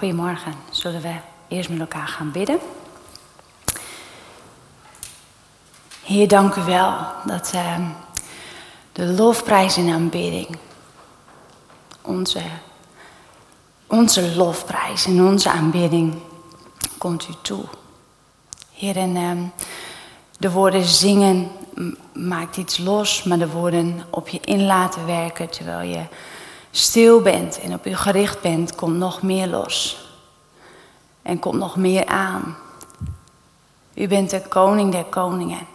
Goedemorgen. Zullen we eerst met elkaar gaan bidden? Heer, dank u wel dat uh, de lofprijs en aanbidding, onze, onze lofprijs en onze aanbidding, komt u toe. Heer, uh, de woorden zingen maakt iets los, maar de woorden op je in laten werken terwijl je stil bent en op u gericht bent, komt nog meer los. En komt nog meer aan. U bent de koning der koningen.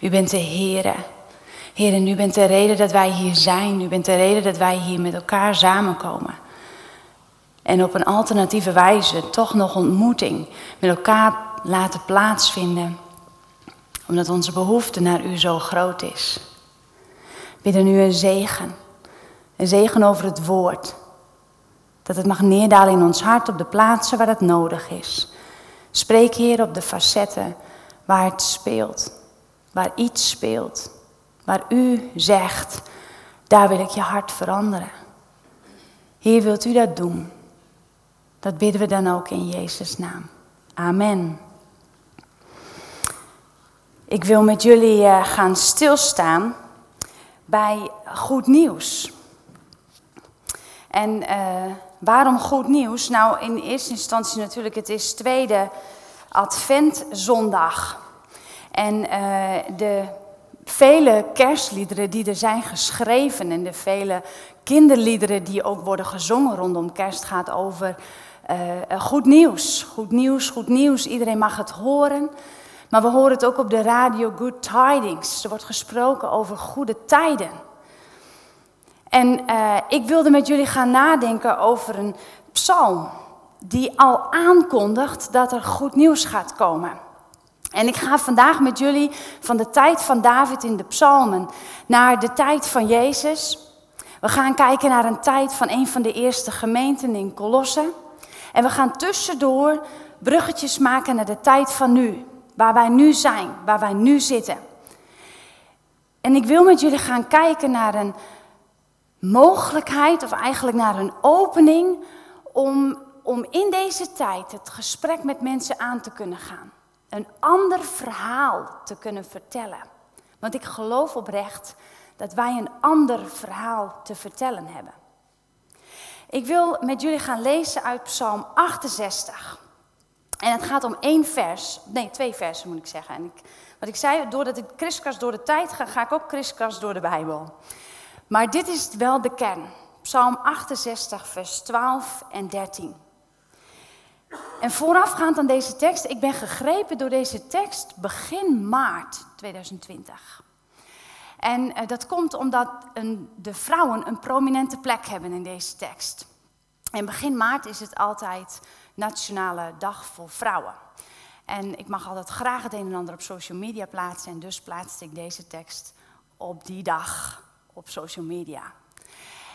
U bent de Heere. Heer, u bent de reden dat wij hier zijn. U bent de reden dat wij hier met elkaar samenkomen. En op een alternatieve wijze toch nog ontmoeting met elkaar laten plaatsvinden. Omdat onze behoefte naar u zo groot is. Bidden u een zegen. Een zegen over het woord. Dat het mag neerdalen in ons hart op de plaatsen waar het nodig is. Spreek, Heer, op de facetten waar het speelt. Waar iets speelt. Waar u zegt, daar wil ik je hart veranderen. Heer, wilt u dat doen? Dat bidden we dan ook in Jezus' naam. Amen. Ik wil met jullie eh, gaan stilstaan bij goed nieuws. En uh, waarom goed nieuws? Nou, in eerste instantie natuurlijk, het is tweede adventzondag. En uh, de vele kerstliederen die er zijn geschreven en de vele kinderliederen die ook worden gezongen rondom kerst gaat over uh, goed nieuws. Goed nieuws, goed nieuws. Iedereen mag het horen. Maar we horen het ook op de radio Good Tidings. Er wordt gesproken over goede tijden. En uh, ik wilde met jullie gaan nadenken over een psalm die al aankondigt dat er goed nieuws gaat komen. En ik ga vandaag met jullie van de tijd van David in de psalmen naar de tijd van Jezus. We gaan kijken naar een tijd van een van de eerste gemeenten in Colosse. En we gaan tussendoor bruggetjes maken naar de tijd van nu. Waar wij nu zijn, waar wij nu zitten. En ik wil met jullie gaan kijken naar een mogelijkheid, of eigenlijk naar een opening, om, om in deze tijd het gesprek met mensen aan te kunnen gaan. Een ander verhaal te kunnen vertellen. Want ik geloof oprecht dat wij een ander verhaal te vertellen hebben. Ik wil met jullie gaan lezen uit Psalm 68. En het gaat om één vers, nee, twee versen moet ik zeggen. En ik, wat ik zei, doordat ik kriskras door de tijd ga, ga ik ook kriskras door de Bijbel. Maar dit is wel de kern. Psalm 68, vers 12 en 13. En voorafgaand aan deze tekst, ik ben gegrepen door deze tekst begin maart 2020. En uh, dat komt omdat een, de vrouwen een prominente plek hebben in deze tekst. En begin maart is het altijd Nationale Dag voor Vrouwen. En ik mag altijd graag het een en ander op social media plaatsen. En dus plaatste ik deze tekst op die dag op social media.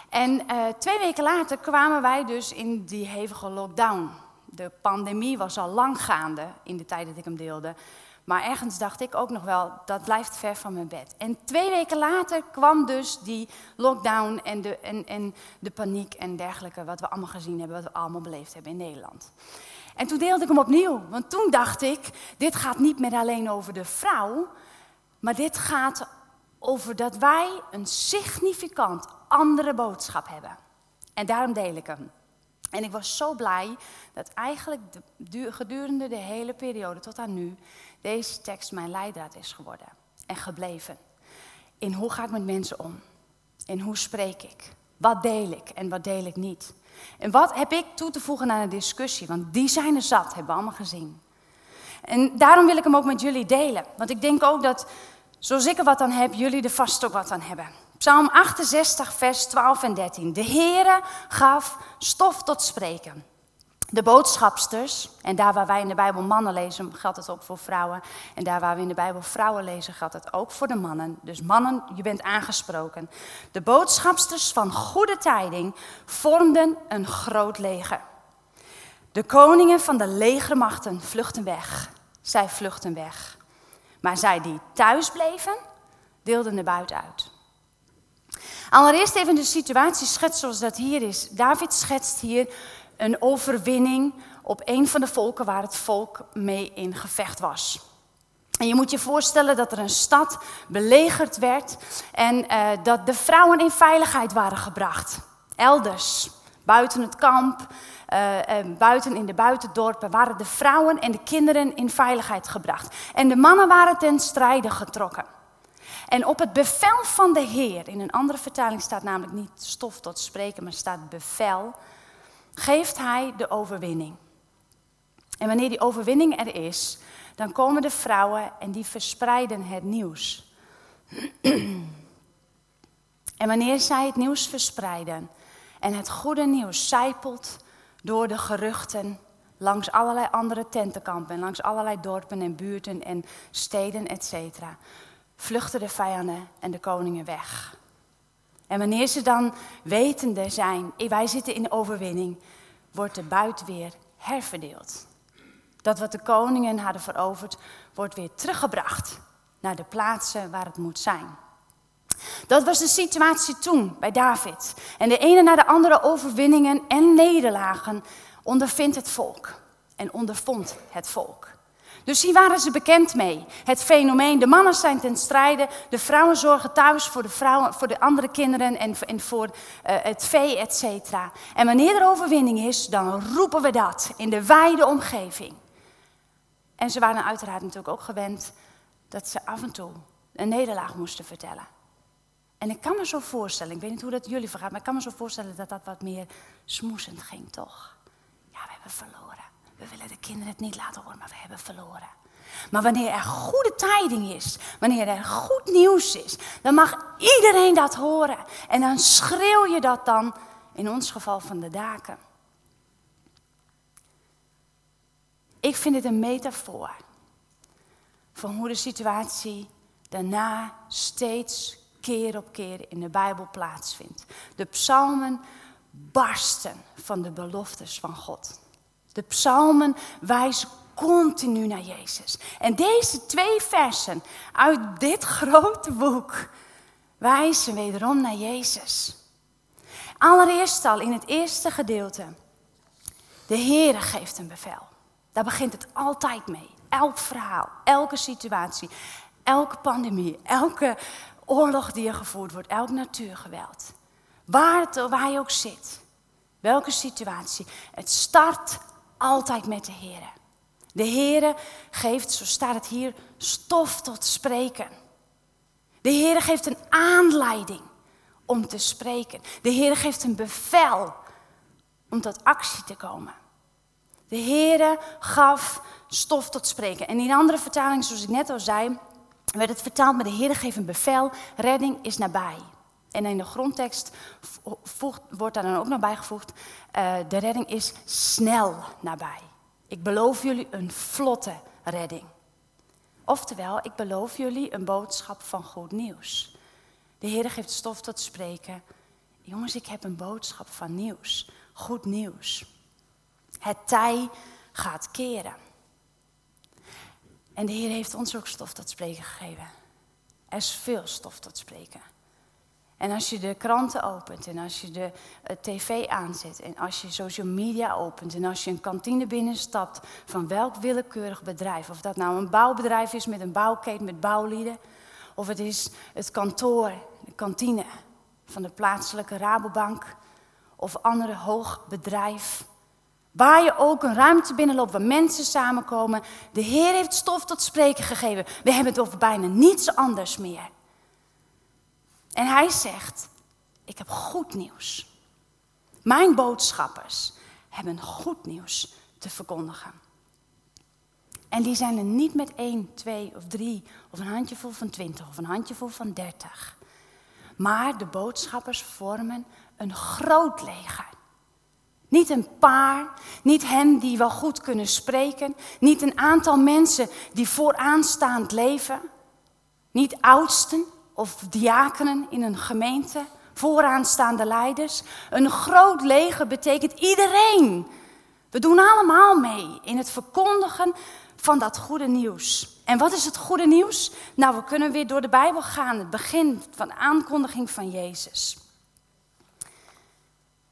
En uh, twee weken later kwamen wij dus in die hevige lockdown. De pandemie was al lang gaande in de tijd dat ik hem deelde. Maar ergens dacht ik ook nog wel, dat blijft ver van mijn bed. En twee weken later kwam dus die lockdown en de, en, en de paniek en dergelijke, wat we allemaal gezien hebben, wat we allemaal beleefd hebben in Nederland. En toen deelde ik hem opnieuw, want toen dacht ik, dit gaat niet meer alleen over de vrouw, maar dit gaat over dat wij een significant andere boodschap hebben. En daarom deel ik hem. En ik was zo blij dat eigenlijk de, gedurende de hele periode tot aan nu deze tekst mijn leidraad is geworden en gebleven. In hoe ga ik met mensen om? In hoe spreek ik? Wat deel ik en wat deel ik niet? En wat heb ik toe te voegen aan de discussie? Want die zijn er zat, hebben we allemaal gezien. En daarom wil ik hem ook met jullie delen. Want ik denk ook dat Zoals ik er wat aan heb, jullie er vast ook wat aan hebben. Psalm 68, vers 12 en 13. De Heere gaf stof tot spreken. De boodschapsters, en daar waar wij in de Bijbel mannen lezen, geldt het ook voor vrouwen. En daar waar we in de Bijbel vrouwen lezen, geldt het ook voor de mannen. Dus mannen, je bent aangesproken. De boodschapsters van goede tijding vormden een groot leger. De koningen van de legermachten vluchten weg. Zij vluchten weg. Maar zij die thuis bleven, deelden de buit uit. Allereerst even de situatie schetsen zoals dat hier is. David schetst hier een overwinning op een van de volken waar het volk mee in gevecht was. En je moet je voorstellen dat er een stad belegerd werd en uh, dat de vrouwen in veiligheid waren gebracht. Elders, buiten het kamp, uh, uh, buiten in de buitendorpen, waren de vrouwen en de kinderen in veiligheid gebracht. En de mannen waren ten strijde getrokken. En op het bevel van de Heer, in een andere vertaling staat namelijk niet stof tot spreken, maar staat bevel, geeft hij de overwinning. En wanneer die overwinning er is, dan komen de vrouwen en die verspreiden het nieuws. en wanneer zij het nieuws verspreiden en het goede nieuws zijpelt door de geruchten langs allerlei andere tentenkampen, langs allerlei dorpen en buurten en steden, etc., vluchten de vijanden en de koningen weg. En wanneer ze dan wetende zijn, wij zitten in overwinning, wordt de buit weer herverdeeld. Dat wat de koningen hadden veroverd, wordt weer teruggebracht naar de plaatsen waar het moet zijn. Dat was de situatie toen bij David. En de ene na de andere overwinningen en nederlagen ondervindt het volk en ondervond het volk. Dus hier waren ze bekend mee. Het fenomeen, de mannen zijn ten strijde, de vrouwen zorgen thuis voor de, vrouwen, voor de andere kinderen en, voor uh, het vee, et cetera. En wanneer er overwinning is, dan roepen we dat in de wijde omgeving. En ze waren uiteraard natuurlijk ook gewend dat ze af en toe een nederlaag moesten vertellen. En ik kan me zo voorstellen, ik weet niet hoe dat jullie vergaat, maar ik kan me zo voorstellen dat dat wat meer smoesend ging, toch? Ja, we hebben verloren. We willen de kinderen het niet laten horen, maar we hebben verloren. Maar wanneer er goede tijding is, wanneer er goed nieuws is, dan mag iedereen dat horen. En dan schreeuw je dat dan, in ons geval van de daken. Ik vind het een metafoor van hoe de situatie daarna steeds keer op keer in de Bijbel plaatsvindt. De psalmen barsten van de beloftes van God. De psalmen wijzen continu naar Jezus. En deze twee versen uit dit grote boek wijzen wederom naar Jezus. Allereerst al in het eerste gedeelte. De Heere geeft een bevel. Daar begint het altijd mee. Elk verhaal, elke situatie, elke pandemie, elke oorlog die er gevoerd wordt, elk natuurgeweld. Waar, het, waar je ook zit, welke situatie. Het start altijd met de Heer. De Heer geeft, zo staat het hier, stof tot spreken. De Heer geeft een aanleiding om te spreken. De Heer geeft een bevel om tot actie te komen. De Heere gaf stof tot spreken. En in andere vertalingen, zoals ik net al zei, werd het vertaald met de Heere geeft een bevel, redding is nabij. En in de grondtekst wordt daar dan ook nog bijgevoegd, uh, de redding is snel nabij. Ik beloof jullie een vlotte redding. Oftewel, ik beloof jullie een boodschap van goed nieuws. De Heer geeft stof tot spreken. Jongens, ik heb een boodschap van nieuws. Goed nieuws. Het tij gaat keren. En de Heer heeft ons ook stof tot spreken gegeven. Er is veel stof tot spreken. En als je de kranten opent en als je de uh, tv aanzet en als je social media opent en als je een kantine binnenstapt van welk willekeurig bedrijf, of dat nou een bouwbedrijf is met een bouwketen met bouwlieden, of het is het kantoor, de kantine van de plaatselijke Rabobank of andere hoog bedrijf. Waar je ook een ruimte binnenloopt waar mensen samenkomen. De Heer heeft stof tot spreken gegeven. We hebben het over bijna niets anders meer. En hij zegt, ik heb goed nieuws. Mijn boodschappers hebben goed nieuws te verkondigen. En die zijn er niet met één, twee of drie, of een handjevol van twintig, of een handjevol van dertig. Maar de boodschappers vormen een groot leger. Niet een paar, niet hen die wel goed kunnen spreken, niet een aantal mensen die vooraanstaand leven, niet oudsten, of diakenen in een gemeente, vooraanstaande leiders. Een groot leger betekent iedereen. We doen allemaal mee in het verkondigen van dat goede nieuws. En wat is het goede nieuws? Nou, we kunnen weer door de Bijbel gaan, het begin van de aankondiging van Jezus.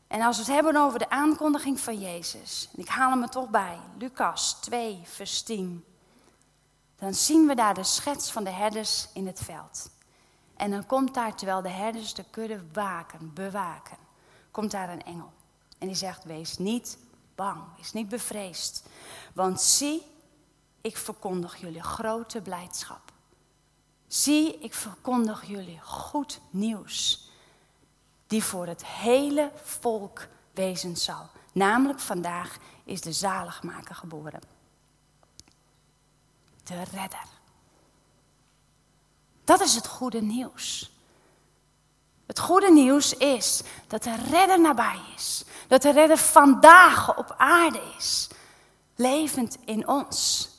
En als we het hebben over de aankondiging van Jezus, en ik haal hem er toch bij, Lucas 2, vers 10, dan zien we daar de schets van de herders in het veld. En dan komt daar, terwijl de herders de kudde waken, bewaken, komt daar een engel. En die zegt, wees niet bang, wees niet bevreesd. Want zie, ik verkondig jullie grote blijdschap. Zie, ik verkondig jullie goed nieuws. Die voor het hele volk wezen zal. Namelijk vandaag is de zaligmaker geboren. De redder. Dat is het goede nieuws. Het goede nieuws is dat de redder nabij is. Dat de redder vandaag op aarde is. Levend in ons.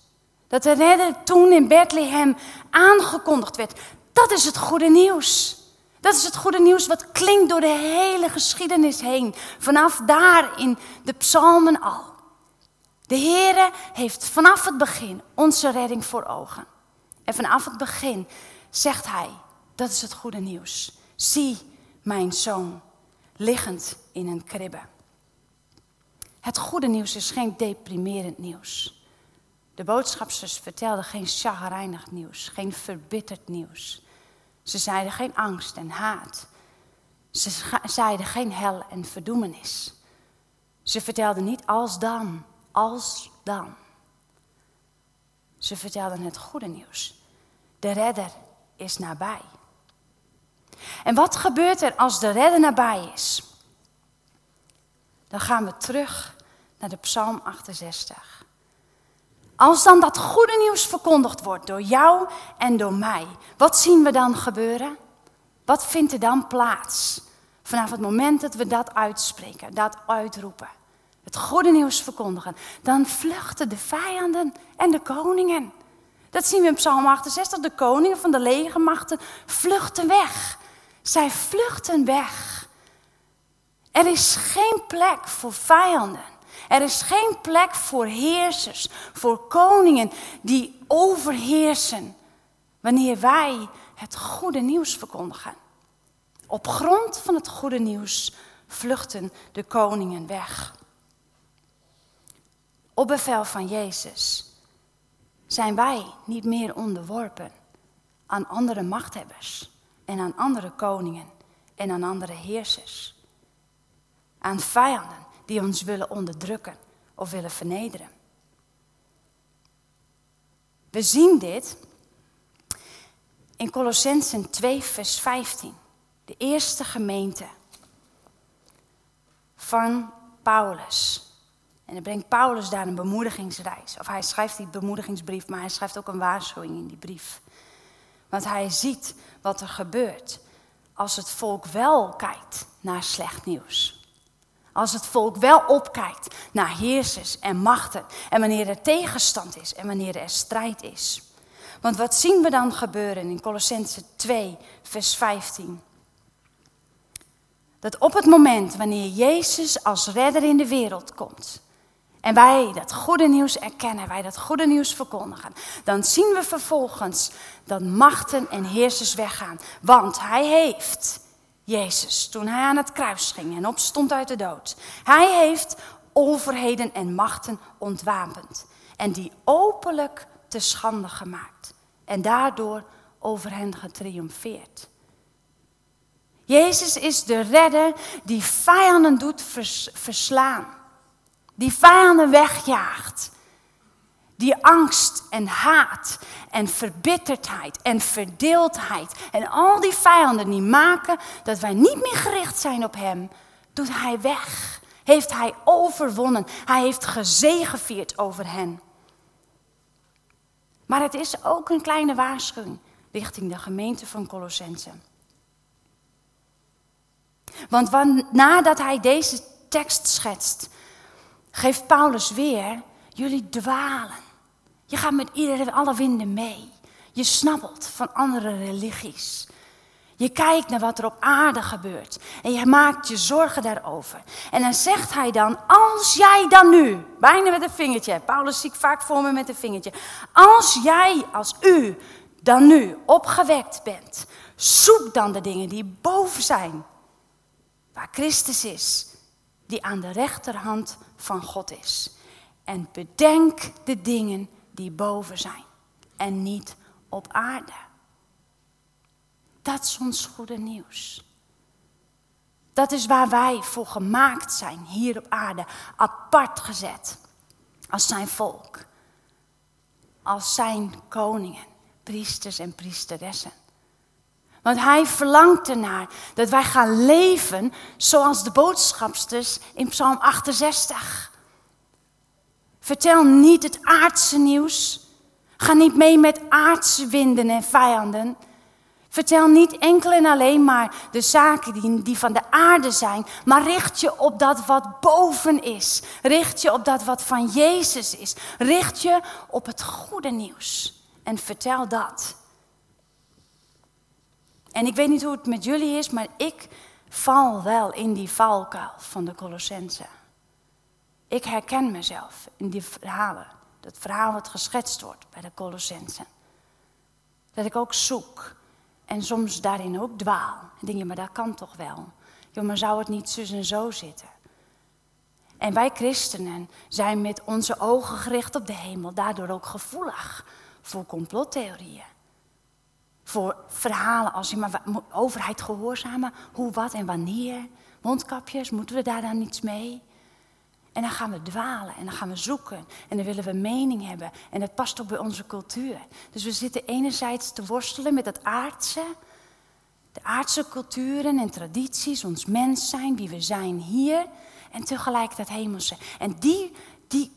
Dat de redder toen in Bethlehem aangekondigd werd. Dat is het goede nieuws. Dat is het goede nieuws wat klinkt door de hele geschiedenis heen. Vanaf daar in de psalmen al. De Heere heeft vanaf het begin onze redding voor ogen. En vanaf het begin zegt hij, dat is het goede nieuws. Zie mijn zoon liggend in een kribbe. Het goede nieuws is geen deprimerend nieuws. De boodschapsters vertelden geen chagrijnig nieuws, geen verbitterd nieuws. Ze zeiden geen angst en haat. Ze zeiden geen hel en verdoemenis. Ze vertelden niet als dan, als dan. Ze vertelden het goede nieuws. De redder is nabij. En wat gebeurt er als de redder nabij is? Dan gaan we terug naar de Psalm 68. Als dan dat goede nieuws verkondigd wordt door jou en door mij, wat zien we dan gebeuren? Wat vindt er dan plaats? Vanaf het moment dat we dat uitspreken, dat uitroepen, het goede nieuws verkondigen, dan vluchten de vijanden en de koningen. Dat zien we in Psalm 68. De koningen van de legermachten vluchten weg. Zij vluchten weg. Er is geen plek voor vijanden. Er is geen plek voor heersers, voor koningen die overheersen wanneer wij het goede nieuws verkondigen. Op grond van het goede nieuws vluchten de koningen weg. Op bevel van Jezus zijn wij niet meer onderworpen aan andere machthebbers en aan andere koningen en aan andere heersers. Aan vijanden die ons willen onderdrukken of willen vernederen. We zien dit in Colossensen 2, vers 15, de eerste gemeente van Paulus. En dan brengt Paulus daar een bemoedigingsreis. Of hij schrijft die bemoedigingsbrief, maar hij schrijft ook een waarschuwing in die brief. Want hij ziet wat er gebeurt als het volk wel kijkt naar slecht nieuws. Als het volk wel opkijkt naar heersers en machten. En wanneer er tegenstand is en wanneer er strijd is. Want wat zien we dan gebeuren in Colossense 2, vers 15? Dat op het moment wanneer Jezus als redder in de wereld komt. En wij dat goede nieuws erkennen, wij dat goede nieuws verkondigen. Dan zien we vervolgens dat machten en heersers weggaan. Want hij heeft Jezus, toen hij aan het kruis ging en opstond uit de dood. Hij heeft overheden en machten ontwapend en die openlijk te schande gemaakt en daardoor over hen getriomfeerd. Jezus is de redder die vijanden doet verslaan, die vijanden wegjaagt die angst en haat en verbitterdheid en verdeeldheid en al die vijanden die maken dat wij niet meer gericht zijn op Hem, doet Hij weg. Heeft Hij overwonnen. Hij heeft gezegevierd over hen. Maar het is ook een kleine waarschuwing richting de gemeente van Colossense. Want nadat hij deze tekst schetst, geeft Paulus weer, jullie dwalen. Je gaat met iedere, alle winden mee. Je snabbelt van andere religies. Je kijkt naar wat er op aarde gebeurt. En je maakt je zorgen daarover. En dan zegt hij dan, als jij dan nu, bijna met een vingertje, Paulus zie ik vaak voor me met een vingertje. Als jij, als u, dan nu opgewekt bent, zoek dan de dingen die boven zijn. Waar Christus is, die aan de rechterhand van God is. En bedenk de dingen die boven zijn en niet op aarde. Dat is ons goede nieuws. Dat is waar wij voor gemaakt zijn, hier op aarde, apart gezet. Als zijn volk, als zijn koningen, priesters en priesteressen. Want hij verlangt ernaar dat wij gaan leven zoals de boodschapsters in Psalm 68. Vertel niet het aardse nieuws. Ga niet mee met aardse winden en vijanden. Vertel niet enkel en alleen maar de zaken die, die van de aarde zijn, maar richt je op dat wat boven is. Richt je op dat wat van Jezus is. Richt je op het goede nieuws en vertel dat. En ik weet niet hoe het met jullie is, maar ik val wel in die valkuil van de Colossense. Ik herken mezelf in die verhalen. Dat verhaal wat geschetst wordt bij de Colossense. Dat ik ook zoek en soms daarin ook dwaal. En denk je, maar dat kan toch wel? Jo, maar zou het niet zus en zo zitten? En wij christenen zijn met onze ogen gericht op de hemel, daardoor ook gevoelig voor complottheorieën. Voor verhalen als maar overheid gehoorzamen, hoe, wat en wanneer. Mondkapjes, moeten we daar dan iets mee? En dan gaan we dwalen en dan gaan we zoeken en dan willen we mening hebben. En dat past ook bij onze cultuur. Dus we zitten enerzijds te worstelen met het aardse, de aardse culturen en tradities, ons mens zijn, wie we zijn hier. En tegelijkertijd hemelse. En die, die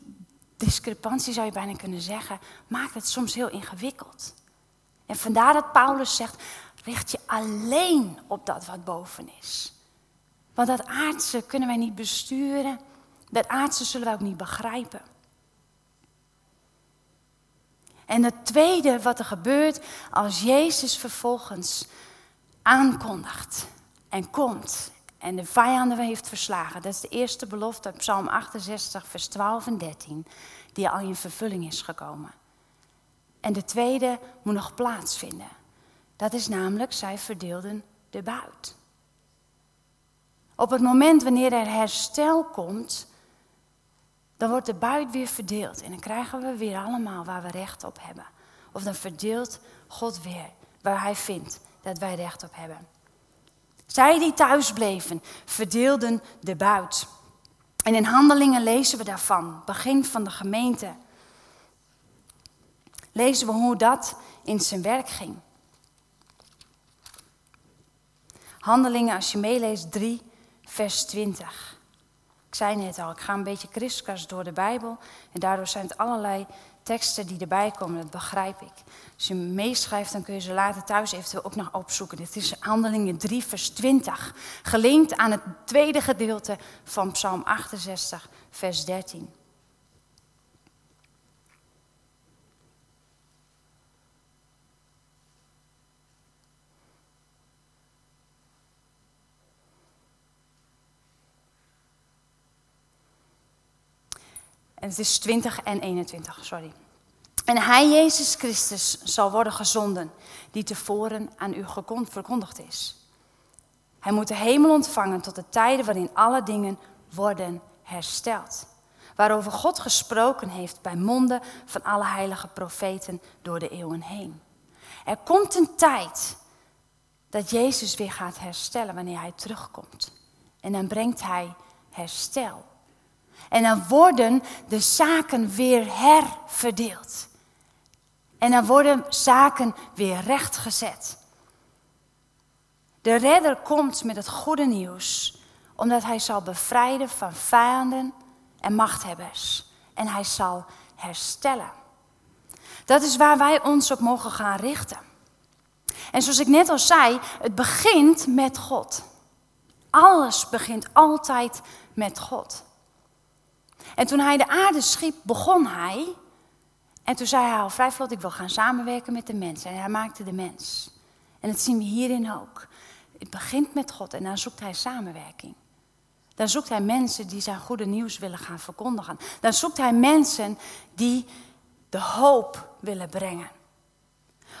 discrepantie zou je bijna kunnen zeggen, maakt het soms heel ingewikkeld. En vandaar dat Paulus zegt, richt je alleen op dat wat boven is. Want dat aardse kunnen wij niet besturen. Dat aardse zullen wij ook niet begrijpen. En het tweede wat er gebeurt als Jezus vervolgens aankondigt en komt en de vijanden heeft verslagen. Dat is de eerste belofte Psalm 68, vers 12 en 13, die al in vervulling is gekomen. En de tweede moet nog plaatsvinden. Dat is namelijk, zij verdeelden de buit. Op het moment wanneer er herstel komt, dan wordt de buit weer verdeeld. En dan krijgen we weer allemaal waar we recht op hebben. Of dan verdeelt God weer waar Hij vindt dat wij recht op hebben. Zij die thuis bleven, verdeelden de buit. En in handelingen lezen we daarvan, begin van de gemeente. Lezen we hoe dat in zijn werk ging. Handelingen, als je meeleest, 3, vers 20. Ik zei net al, ik ga een beetje kriskras door de Bijbel. En daardoor zijn het allerlei teksten die erbij komen, dat begrijp ik. Als je meeschrijft, dan kun je ze later thuis eventueel ook nog opzoeken. Dit is Handelingen 3, vers 20. Gelinkt aan het tweede gedeelte van Psalm 68, vers 13. En het is 20 en 21, sorry. En hij, Jezus Christus, zal worden gezonden, die tevoren aan u verkondigd is. Hij moet de hemel ontvangen tot de tijden waarin alle dingen worden hersteld. Waarover God gesproken heeft bij monden van alle heilige profeten door de eeuwen heen. Er komt een tijd dat Jezus weer gaat herstellen wanneer hij terugkomt. En dan brengt hij herstel. En dan worden de zaken weer herverdeeld. En dan worden zaken weer rechtgezet. De redder komt met het goede nieuws, omdat hij zal bevrijden van vijanden en machthebbers. En hij zal herstellen. Dat is waar wij ons op mogen gaan richten. En zoals ik net al zei, het begint met God. Alles begint altijd met God. En toen hij de aarde schiep, begon hij. En toen zei hij al vrij vlot, ik wil gaan samenwerken met de mens. En hij maakte de mens. En dat zien we hierin ook. Het begint met God en dan zoekt hij samenwerking. Dan zoekt hij mensen die zijn goede nieuws willen gaan verkondigen. Dan zoekt hij mensen die de hoop willen brengen.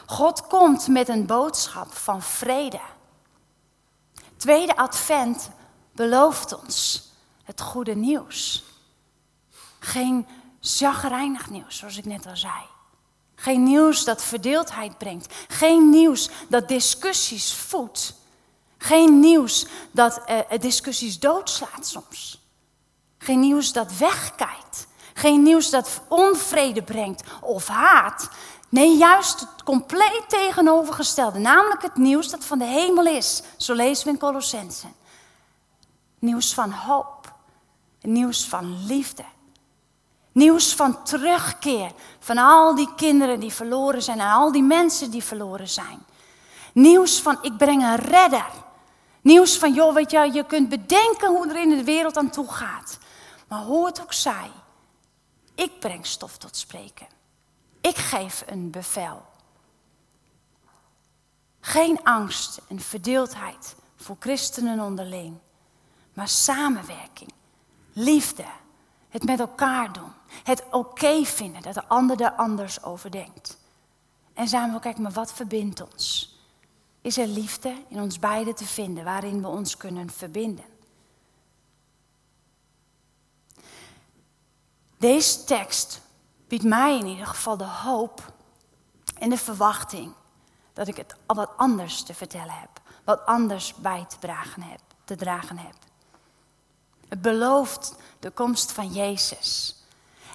God komt met een boodschap van vrede. Tweede advent belooft ons het goede nieuws. Geen zagrijnig nieuws, zoals ik net al zei. Geen nieuws dat verdeeldheid brengt. Geen nieuws dat discussies voedt. Geen nieuws dat uh, discussies doodslaat soms. Geen nieuws dat wegkijkt. Geen nieuws dat onvrede brengt of haat. Nee, juist het compleet tegenovergestelde. Namelijk het nieuws dat van de hemel is. Zo lezen we in Colossense. Nieuws van hoop. Nieuws van liefde. Nieuws van terugkeer van al die kinderen die verloren zijn en al die mensen die verloren zijn. Nieuws van ik breng een redder. Nieuws van joh, weet je, je kunt bedenken hoe er in de wereld aan toe gaat. Maar hoe het ook zij, ik breng stof tot spreken. Ik geef een bevel. Geen angst en verdeeldheid voor christenen onderling, maar samenwerking, liefde, het met elkaar doen, het oké vinden dat de ander er anders over denkt. En samen kijken, maar wat verbindt ons? Is er liefde in ons beiden te vinden waarin we ons kunnen verbinden? Deze tekst biedt mij in ieder geval de hoop en de verwachting dat ik het wat anders te vertellen heb, wat anders bij te dragen heb. Te dragen heb. Het belooft de komst van Jezus.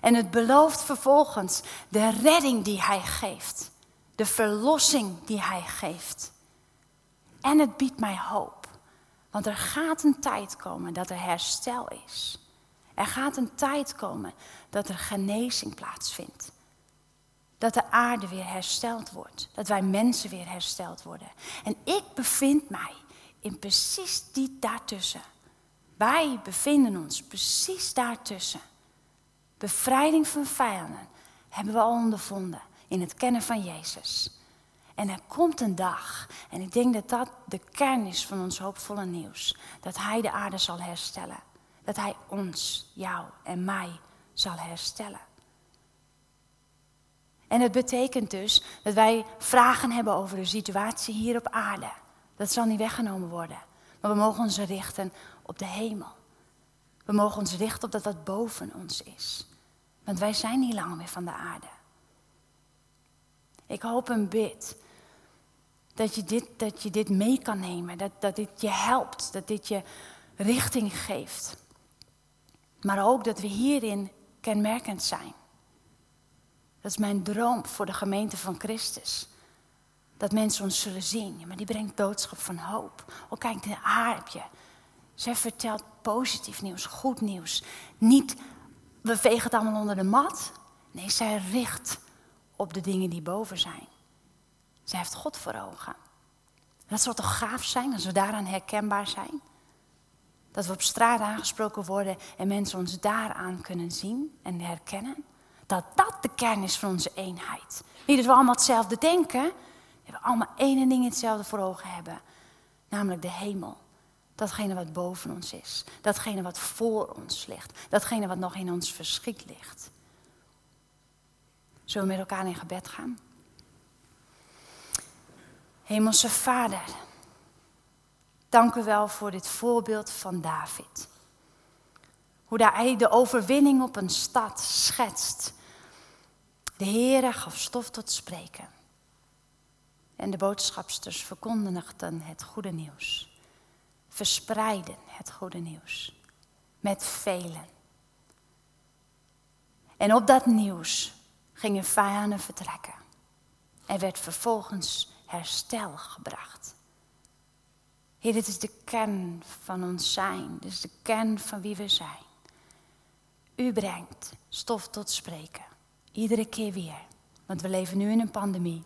En het belooft vervolgens de redding die Hij geeft, de verlossing die Hij geeft. En het biedt mij hoop, want er gaat een tijd komen dat er herstel is. Er gaat een tijd komen dat er genezing plaatsvindt. Dat de aarde weer hersteld wordt. Dat wij mensen weer hersteld worden. En ik bevind mij in precies die daartussen. Wij bevinden ons precies daartussen. Bevrijding van vijanden hebben we al ondervonden in het kennen van Jezus. En er komt een dag, en ik denk dat dat de kern is van ons hoopvolle nieuws, dat Hij de aarde zal herstellen. Dat Hij ons, jou en mij zal herstellen. En het betekent dus dat wij vragen hebben over de situatie hier op aarde. Dat zal niet weggenomen worden. Maar we mogen ons richten op de hemel. We mogen ons richten op dat wat boven ons is. Want wij zijn niet langer meer van de aarde. Ik hoop en bid dat je dit, dat je dit mee kan nemen. Dat, dat dit je helpt. Dat dit je richting geeft. Maar ook dat we hierin kenmerkend zijn. Dat is mijn droom voor de gemeente van Christus. Dat mensen ons zullen zien. Maar die brengt boodschap van hoop. Oh, kijk, haar heb. Zij vertelt positief nieuws, goed nieuws. Niet, we vegen het allemaal onder de mat. Nee, zij richt op de dingen die boven zijn. Zij heeft God voor ogen. Dat zal toch gaaf zijn als we daaraan herkenbaar zijn? Dat we op straat aangesproken worden en mensen ons daaraan kunnen zien en herkennen. Dat dat de kern is van onze eenheid. Niet dat we allemaal hetzelfde denken. Dat we allemaal één ding hetzelfde voor ogen hebben. Namelijk de hemel. Datgene wat boven ons is. Datgene wat voor ons ligt. Datgene wat nog in ons verschiet ligt. Zullen we met elkaar in gebed gaan? Hemelse Vader. Dank u wel voor dit voorbeeld van David. Hoe hij de overwinning op een stad schetst. De Heere gaf stof tot spreken. En de boodschapsters verkondigden het goede nieuws. Verspreiden het goede nieuws. Met velen. En op dat nieuws gingen vijanden vertrekken. En werd vervolgens herstel gebracht. Heer, dit is de kern van ons zijn. Dit is de kern van wie we zijn. U brengt stof tot spreken. Iedere keer weer. Want we leven nu in een pandemie.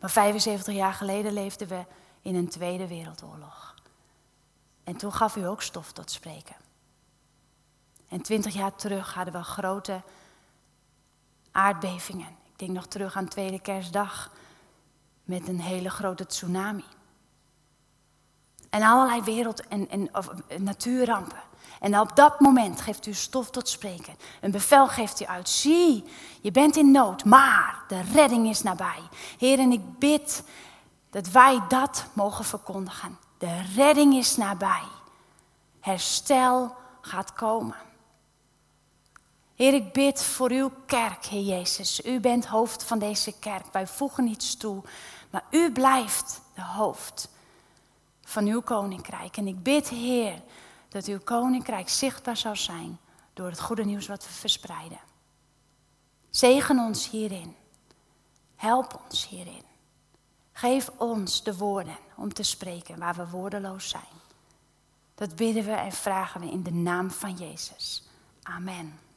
Maar 75 jaar geleden leefden we in een Tweede Wereldoorlog. En toen gaf u ook stof tot spreken. En 20 jaar terug hadden we grote aardbevingen. Ik denk nog terug aan Tweede Kerstdag met een hele grote tsunami. En allerlei wereld- en, en natuurrampen. En op dat moment geeft u stof tot spreken. Een bevel geeft u uit. Zie, je bent in nood, maar de redding is nabij. Heer, en ik bid dat wij dat mogen verkondigen. De redding is nabij. Herstel gaat komen. Heer, ik bid voor uw kerk, Heer Jezus. U bent hoofd van deze kerk. Wij voegen niets toe, maar u blijft de hoofd van uw koninkrijk. En ik bid, Heer, dat uw koninkrijk zichtbaar zou zijn door het goede nieuws wat we verspreiden. Zegen ons hierin. Help ons hierin. Geef ons de woorden om te spreken waar we woordeloos zijn. Dat bidden we en vragen we in de naam van Jezus. Amen.